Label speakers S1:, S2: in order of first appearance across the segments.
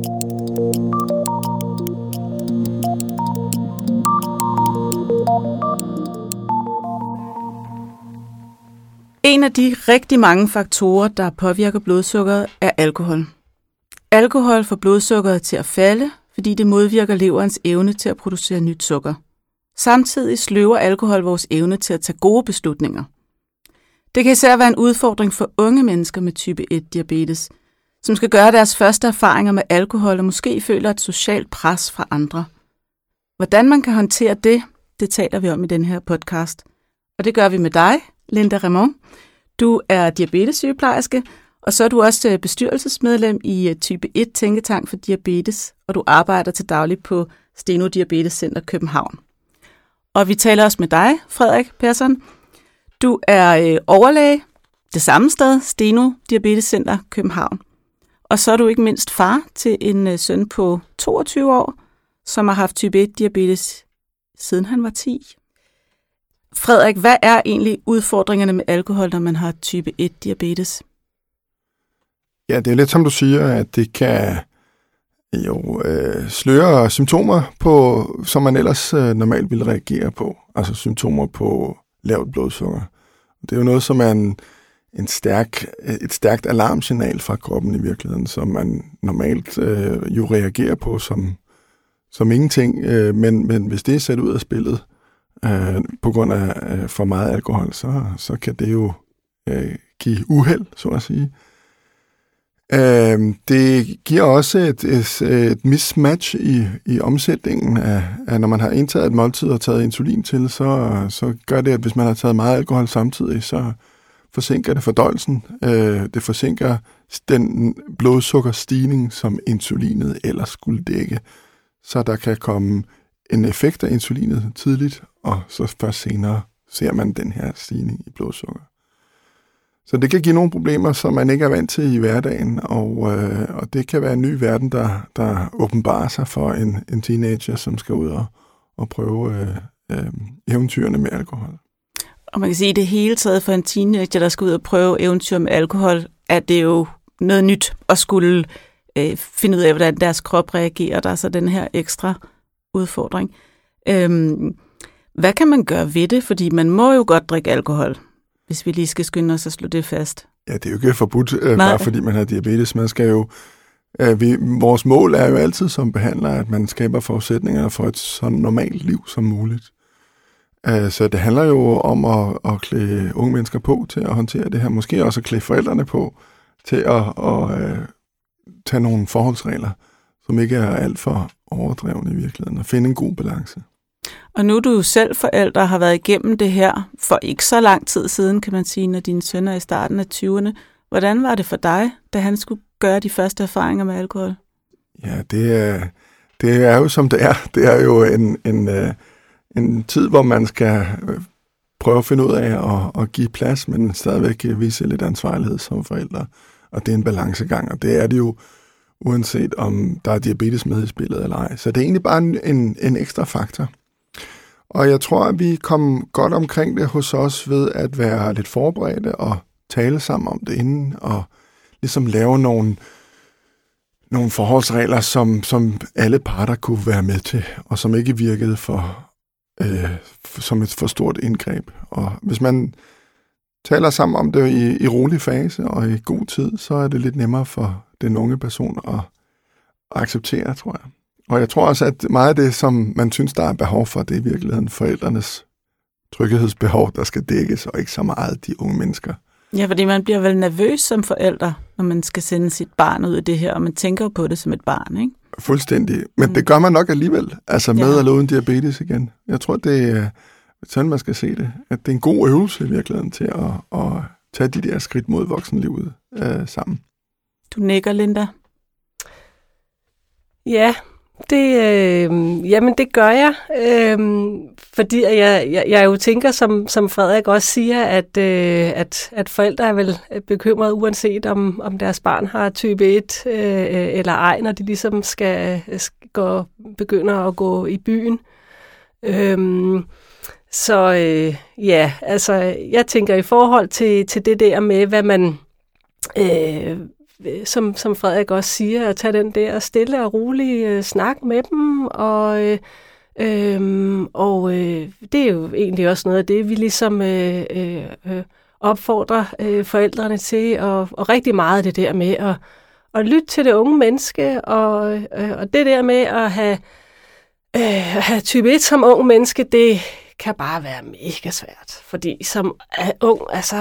S1: En af de rigtig mange faktorer, der påvirker blodsukkeret, er alkohol. Alkohol får blodsukkeret til at falde, fordi det modvirker leverens evne til at producere nyt sukker. Samtidig sløver alkohol vores evne til at tage gode beslutninger. Det kan især være en udfordring for unge mennesker med type 1-diabetes, som skal gøre deres første erfaringer med alkohol og måske føler et socialt pres fra andre. Hvordan man kan håndtere det, det taler vi om i den her podcast. Og det gør vi med dig, Linda Raymond. Du er diabetessygeplejerske, og så er du også øh, bestyrelsesmedlem i øh, type 1 Tænketank for Diabetes, og du arbejder til daglig på Steno Diabetes Center København. Og vi taler også med dig, Frederik Persson. Du er øh, overlæge det samme sted, Steno Diabetes Center København. Og så er du ikke mindst far til en øh, søn på 22 år, som har haft type 1 diabetes siden han var 10. Frederik, hvad er egentlig udfordringerne med alkohol, når man har type 1 diabetes?
S2: Ja, det er lidt som du siger, at det kan jo øh, sløre symptomer på, som man ellers øh, normalt ville reagere på. Altså symptomer på lavt blodsukker. Det er jo noget, som man en, stærk, et stærkt alarmsignal fra kroppen i virkeligheden, som man normalt øh, jo reagerer på som, som ingenting. Øh, men, men hvis det er sat ud af spillet øh, på grund af øh, for meget alkohol, så, så kan det jo øh, give uheld, så at sige. Øh, det giver også et, et, et mismatch i, i omsætningen af, af, når man har indtaget et måltid og taget insulin til, så, så gør det, at hvis man har taget meget alkohol samtidig, så forsinker det fordøjelsen. Øh, det forsinker den blodsukkerstigning, som insulinet ellers skulle dække. Så der kan komme en effekt af insulinet tidligt, og så først senere ser man den her stigning i blodsukker. Så det kan give nogle problemer, som man ikke er vant til i hverdagen, og, øh, og det kan være en ny verden, der, der åbenbarer sig for en, en teenager, som skal ud og, og prøve øh, øh, eventyrene med alkohol.
S1: Og man kan sige, at det hele taget for en teenager, der skal ud og prøve eventyr med alkohol, at det jo noget nyt at skulle øh, finde ud af, hvordan deres krop reagerer. Der er så den her ekstra udfordring. Øhm, hvad kan man gøre ved det? Fordi man må jo godt drikke alkohol hvis vi lige skal skynde os at slå det fast.
S2: Ja, det er jo ikke forbudt, øh, bare fordi man har diabetes. Man skal jo, øh, vi, vores mål er jo altid som behandler, at man skaber forudsætninger for et så normalt liv som muligt. Øh, så det handler jo om at, at klæde unge mennesker på til at håndtere det her. Måske også at klæde forældrene på til at, at, at tage nogle forholdsregler, som ikke er alt for overdrevne i virkeligheden, og finde en god balance.
S1: Og nu du selv forældre har været igennem det her for ikke så lang tid siden, kan man sige, når dine sønner er i starten af 20'erne. Hvordan var det for dig, da han skulle gøre de første erfaringer med alkohol?
S2: Ja, det er, det er jo som det er. Det er jo en, en, øh, en tid, hvor man skal øh, prøve at finde ud af at, at give plads, men stadigvæk øh, vise lidt ansvarlighed som forældre. Og det er en balancegang, og det er det jo uanset om der er diabetes med i spillet eller ej. Så det er egentlig bare en, en, en ekstra faktor. Og jeg tror, at vi kom godt omkring det hos os ved at være lidt forberedte og tale sammen om det inden, og ligesom lave nogle, nogle forholdsregler, som, som alle parter kunne være med til, og som ikke virkede for, øh, som et for stort indgreb. Og hvis man taler sammen om det i, i rolig fase og i god tid, så er det lidt nemmere for den unge person at, at acceptere, tror jeg. Og jeg tror også, at meget af det, som man synes, der er behov for, det er i virkeligheden forældrenes tryghedsbehov, der skal dækkes, og ikke så meget de unge mennesker.
S1: Ja, fordi man bliver vel nervøs som forælder, når man skal sende sit barn ud i det her, og man tænker på det som et barn, ikke?
S2: Fuldstændig. Men mm. det gør man nok alligevel, altså med ja. eller uden diabetes igen. Jeg tror, det er sådan, man skal se det. At det er en god øvelse i virkeligheden til at, at tage de der skridt mod voksenlivet øh, sammen.
S1: Du nikker, Linda.
S3: Ja, det, øh, jamen det gør jeg, øh, fordi jeg, jeg, jeg jo tænker, som, som Frederik også siger, at, øh, at, at forældre er vel bekymrede, uanset om, om deres barn har type 1 øh, eller ej, når de ligesom skal, skal gå, begynder at gå i byen. Øh, så øh, ja, altså jeg tænker i forhold til, til det der med, hvad man... Øh, som, som Frederik også siger, at tage den der stille og rolige øh, snak med dem, og, øh, øh, og øh, det er jo egentlig også noget af det, vi ligesom øh, øh, øh opfordrer øh, forældrene til, og, og rigtig meget det der med at, at lytte til det unge menneske, og, øh, og det der med at have, øh, have type 1 som ung menneske, det kan bare være mega svært. Fordi som ung, altså,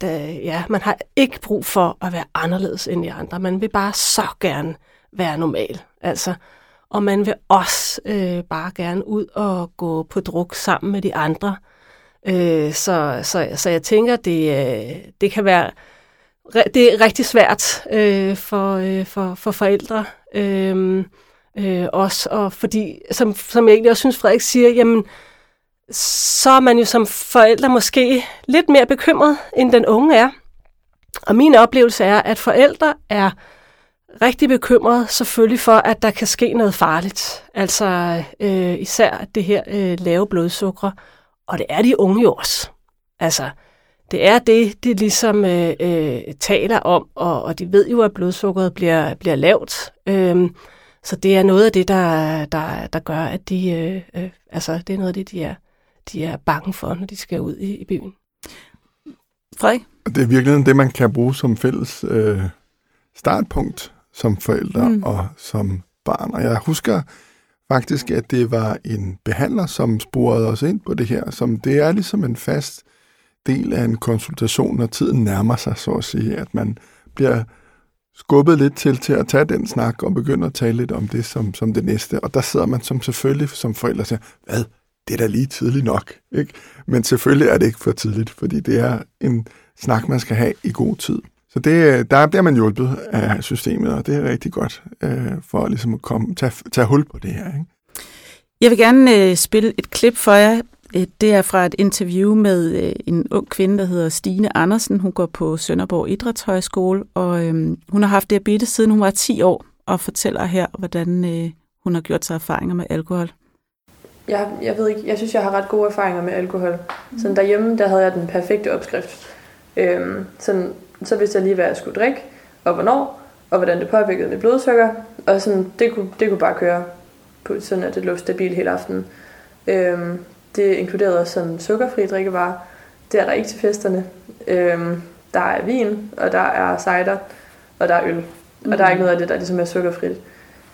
S3: da, ja, man har ikke brug for at være anderledes end de andre. Man vil bare så gerne være normal. Altså, og man vil også øh, bare gerne ud og gå på druk sammen med de andre. Øh, så, så, så jeg tænker, det, øh, det kan være det er rigtig svært øh, for, øh, for, for forældre. Øh, øh, også, og fordi, som, som jeg egentlig også synes, Frederik siger, jamen, så er man jo som forældre måske lidt mere bekymret, end den unge er. Og min oplevelse er, at forældre er rigtig bekymrede selvfølgelig for, at der kan ske noget farligt. Altså øh, især det her øh, lave blodsukker. Og det er de unge jo også. Altså, det er det, de ligesom øh, øh, taler om, og, og de ved jo, at blodsukkeret bliver, bliver lavt. Øhm, så det er noget af det, der, der, der gør, at de, øh, øh, altså, det er noget af det, de er, de er bange for, når de skal ud i, i byen.
S1: Frederik?
S2: Det er virkelig det, man kan bruge som fælles øh, startpunkt som forældre mm. og som barn. Og jeg husker faktisk, at det var en behandler, som sporede os ind på det her, som det er ligesom en fast del af en konsultation, når tiden nærmer sig, så at sige, at man bliver skubbet lidt til, til at tage den snak og begynde at tale lidt om det som, som det næste. Og der sidder man som selvfølgelig som forældre og siger, hvad, det er da lige tidligt nok. Ikke? Men selvfølgelig er det ikke for tidligt, fordi det er en snak, man skal have i god tid. Så det, øh, der bliver man hjulpet af systemet, og det er rigtig godt øh, for ligesom at komme, tage, tage hul på det her. Ikke?
S1: Jeg vil gerne øh, spille et klip for jer. Øh, det er fra et interview med øh, en ung kvinde, der hedder Stine Andersen. Hun går på Sønderborg Idrætshøjskole, og øh, hun har haft diabetes siden hun var 10 år, og fortæller her, hvordan øh, hun har gjort sig erfaringer med alkohol.
S4: Jeg, jeg ved ikke, jeg synes, jeg har ret gode erfaringer med alkohol. Mm. Sådan derhjemme, der havde jeg den perfekte opskrift. Øhm, sådan, så vidste jeg lige, hvad jeg skulle drikke, og hvornår, og hvordan det påvirkede mit blodsukker. Og sådan, det, kunne, det kunne bare køre på, sådan at det lå stabilt hele aftenen. Øhm, det inkluderede også sådan sukkerfri drikkevarer. Det er der ikke til festerne. Øhm, der er vin, og der er cider, og der er øl. Mm. Og der er ikke noget af det, der ligesom er sukkerfrit.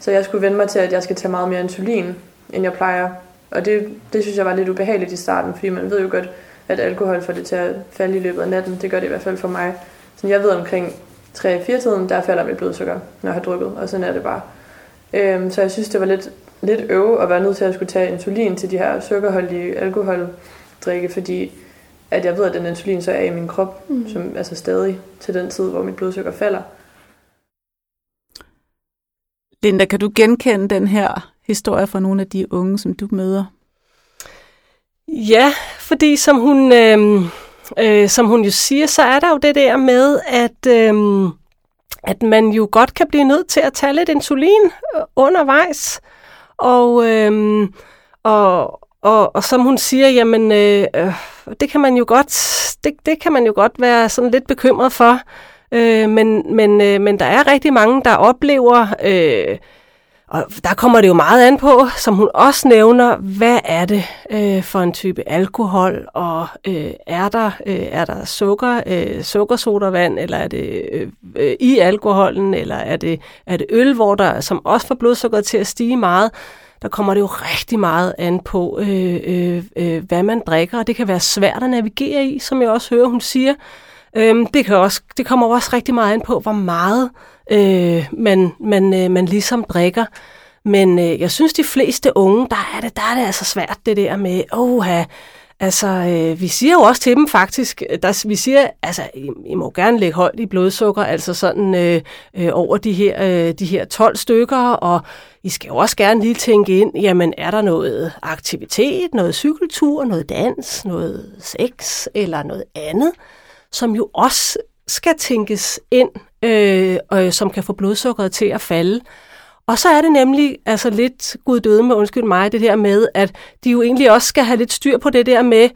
S4: Så jeg skulle vende mig til, at jeg skal tage meget mere insulin, end jeg plejer. Og det, det synes jeg var lidt ubehageligt i starten, fordi man ved jo godt, at alkohol får det til at falde i løbet af natten. Det gør det i hvert fald for mig. Så jeg ved omkring 3-4 tiden, der falder mit blodsukker, når jeg har drukket, og sådan er det bare. Øhm, så jeg synes, det var lidt, lidt øve at være nødt til at skulle tage insulin til de her sukkerholdige alkoholdrikke, fordi at jeg ved, at den insulin så er i min krop, mm. som altså stadig til den tid, hvor mit blodsukker falder.
S1: Linda, kan du genkende den her historie fra nogle af de unge, som du møder?
S3: Ja, fordi som hun, øh, øh, som hun jo siger, så er der jo det der med, at, øh, at man jo godt kan blive nødt til at tage lidt insulin øh, undervejs. Og, øh, og, og, og som hun siger, jamen øh, øh, det kan man jo godt, det, det kan man jo godt være sådan lidt bekymret for. Øh, men, men, øh, men der er rigtig mange, der oplever øh, og der kommer det jo meget an på, som hun også nævner, hvad er det øh, for en type alkohol, og øh, er, der, øh, er der sukker, øh, sukkersodavand, eller er det øh, øh, i alkoholen, eller er det, er det øl, hvor der, som også får blodsukkeret til at stige meget. Der kommer det jo rigtig meget an på, øh, øh, øh, hvad man drikker, og det kan være svært at navigere i, som jeg også hører, hun siger. Øh, det, kan også, det kommer også rigtig meget an på, hvor meget øh, man, man, øh, man ligesom drikker. Men øh, jeg synes, de fleste unge, der er det, der er det altså svært, det der med, åh, altså, øh, vi siger jo også til dem faktisk, der, vi siger, altså, I, I må gerne lægge højt i blodsukker, altså sådan øh, øh, over de her, øh, de her 12 stykker, og I skal jo også gerne lige tænke ind, jamen, er der noget aktivitet, noget cykeltur, noget dans, noget sex, eller noget andet, som jo også skal tænkes ind, øh, og, som kan få blodsukkeret til at falde. Og så er det nemlig altså lidt gud døde med, undskyld mig, det der med, at de jo egentlig også skal have lidt styr på det der med,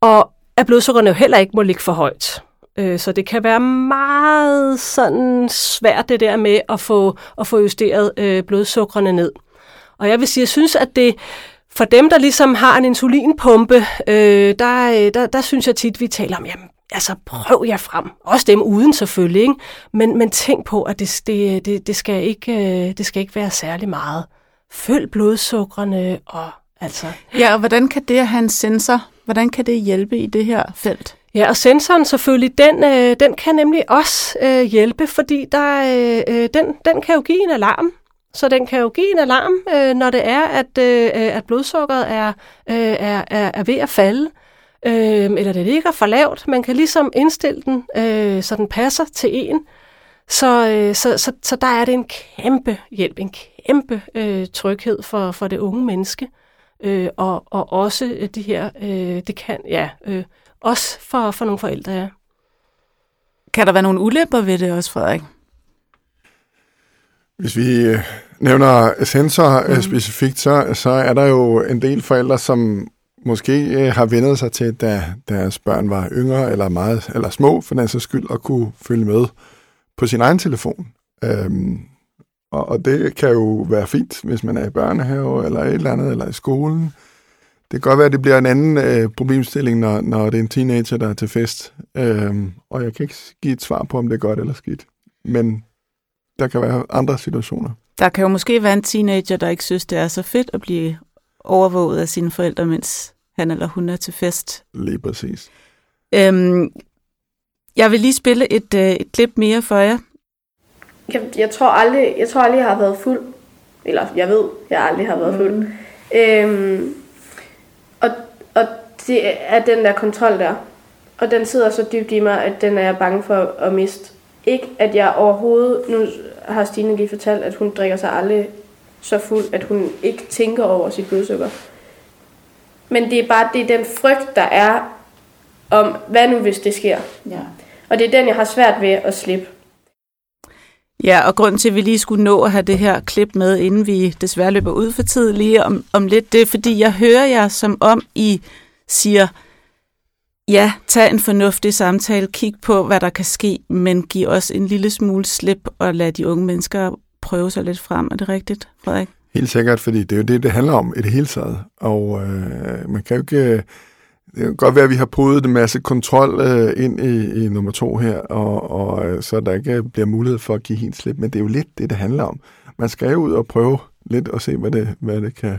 S3: og at blodsukkerne jo heller ikke må ligge for højt. Øh, så det kan være meget sådan svært det der med at få, at få justeret øh, blodsukkerne ned. Og jeg vil sige, jeg synes, at det for dem, der ligesom har en insulinpumpe, øh, der, øh, der, der synes jeg tit, vi taler om, jamen, altså prøv jer frem. Også dem uden selvfølgelig, ikke? Men, men tænk på, at det, det, det, det, skal ikke, øh, det skal ikke være særlig meget. Følg blodsukkerne og altså...
S1: Ja, og hvordan kan det at have en sensor, hvordan kan det hjælpe i det her felt?
S3: Ja, og sensoren selvfølgelig, den, øh, den kan nemlig også øh, hjælpe, fordi der, øh, øh, den, den kan jo give en alarm. Så den kan jo give en alarm, øh, når det er, at, øh, at blodsukkeret er, øh, er, er, er ved at falde, øh, eller det ligger for lavt. Man kan ligesom indstille den, øh, så den passer til en. Så, øh, så, så, så der er det en kæmpe hjælp, en kæmpe øh, tryghed for, for det unge menneske. Øh, og, og også de her, øh, det kan, ja, øh, også for, for nogle forældre, ja.
S1: Kan der være nogle ulemper ved det også, Frederik?
S2: Hvis vi øh, nævner sensor mm. specifikt, så, så er der jo en del forældre, som måske øh, har vendet sig til, da deres børn var yngre eller meget eller små, for den så skyld, at kunne følge med på sin egen telefon. Øhm, og, og det kan jo være fint, hvis man er i børnehave eller et eller andet, eller i skolen. Det kan godt være, at det bliver en anden øh, problemstilling, når, når det er en teenager, der er til fest. Øhm, og jeg kan ikke give et svar på, om det er godt eller skidt. Men der kan være andre situationer.
S1: Der kan jo måske være en teenager, der ikke synes, det er så fedt at blive overvåget af sine forældre, mens han eller hun er til fest.
S2: Lige præcis.
S1: Øhm, jeg vil lige spille et, øh, et klip mere for jer.
S5: Jeg, jeg, tror aldrig, jeg tror aldrig, jeg har været fuld. Eller jeg ved, jeg aldrig har været fuld. Mm. Øhm, og, og det er den der kontrol der. Og den sidder så dybt i mig, at den er jeg bange for at miste. Ikke at jeg overhovedet, nu har Stine lige fortalt, at hun drikker sig aldrig så fuld, at hun ikke tænker over sit blodsukker. Men det er bare det er den frygt, der er om, hvad nu hvis det sker. Ja. Og det er den, jeg har svært ved at slippe.
S1: Ja, og grunden til, at vi lige skulle nå at have det her klip med, inden vi desværre løber ud for tid lige om, om lidt, det er, fordi jeg hører jer som om I siger, ja, tag en fornuftig samtale, kig på, hvad der kan ske, men giv os en lille smule slip og lad de unge mennesker prøve sig lidt frem. Er det rigtigt, Frederik?
S2: Helt sikkert, fordi det er jo det, det handler om i det hele taget. Og øh, man kan jo ikke... Øh, det kan godt være, at vi har prøvet en masse kontrol øh, ind i, i nummer to her, og, og øh, så der ikke øh, bliver mulighed for at give helt slip, men det er jo lidt det, det handler om. Man skal jo ud og prøve lidt og se, hvad det, hvad det kan,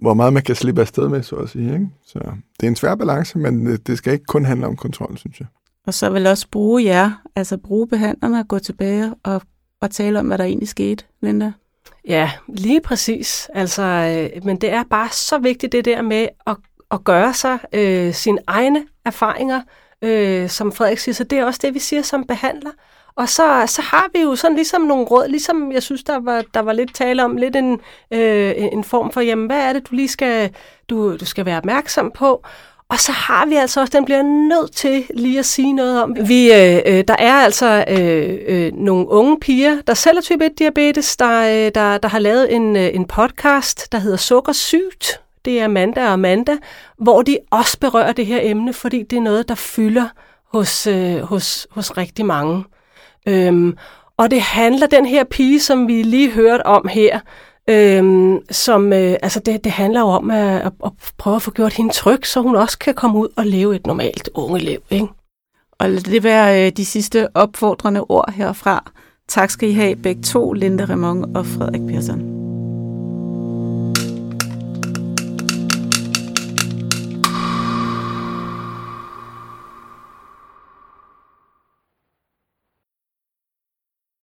S2: hvor meget man kan slippe afsted med, så at sige. Ikke? Så det er en svær balance, men det skal ikke kun handle om kontrol, synes jeg.
S1: Og så vil også bruge jer, altså bruge behandlerne og gå tilbage og, og tale om, hvad der egentlig skete, Linda.
S3: Ja, lige præcis. Altså, øh, men det er bare så vigtigt det der med at, at gøre sig øh, sine egne erfaringer, øh, som Frederik siger. Så det er også det, vi siger som behandler. Og så, så har vi jo sådan ligesom nogle råd, ligesom jeg synes, der var, der var lidt tale om, lidt en, øh, en form for, jamen hvad er det, du lige skal, du, du skal være opmærksom på. Og så har vi altså også, den bliver nødt til lige at sige noget om. Vi, øh, øh der er altså øh, øh, nogle unge piger, der selv er type 1-diabetes, der, øh, der, der har lavet en, øh, en podcast, der hedder Sukkersygt. Det er Amanda og Amanda, hvor de også berører det her emne, fordi det er noget, der fylder hos, øh, hos, hos rigtig mange. Øhm, og det handler den her pige, som vi lige hørte om her, øhm, som øh, altså det, det handler jo om at, at, at prøve at få gjort hende tryg, så hun også kan komme ud og leve et normalt ungeliv. Ikke?
S1: Og lad det være øh, de sidste opfordrende ord herfra. Tak skal I have begge to, Linda Remong og Frederik Persson.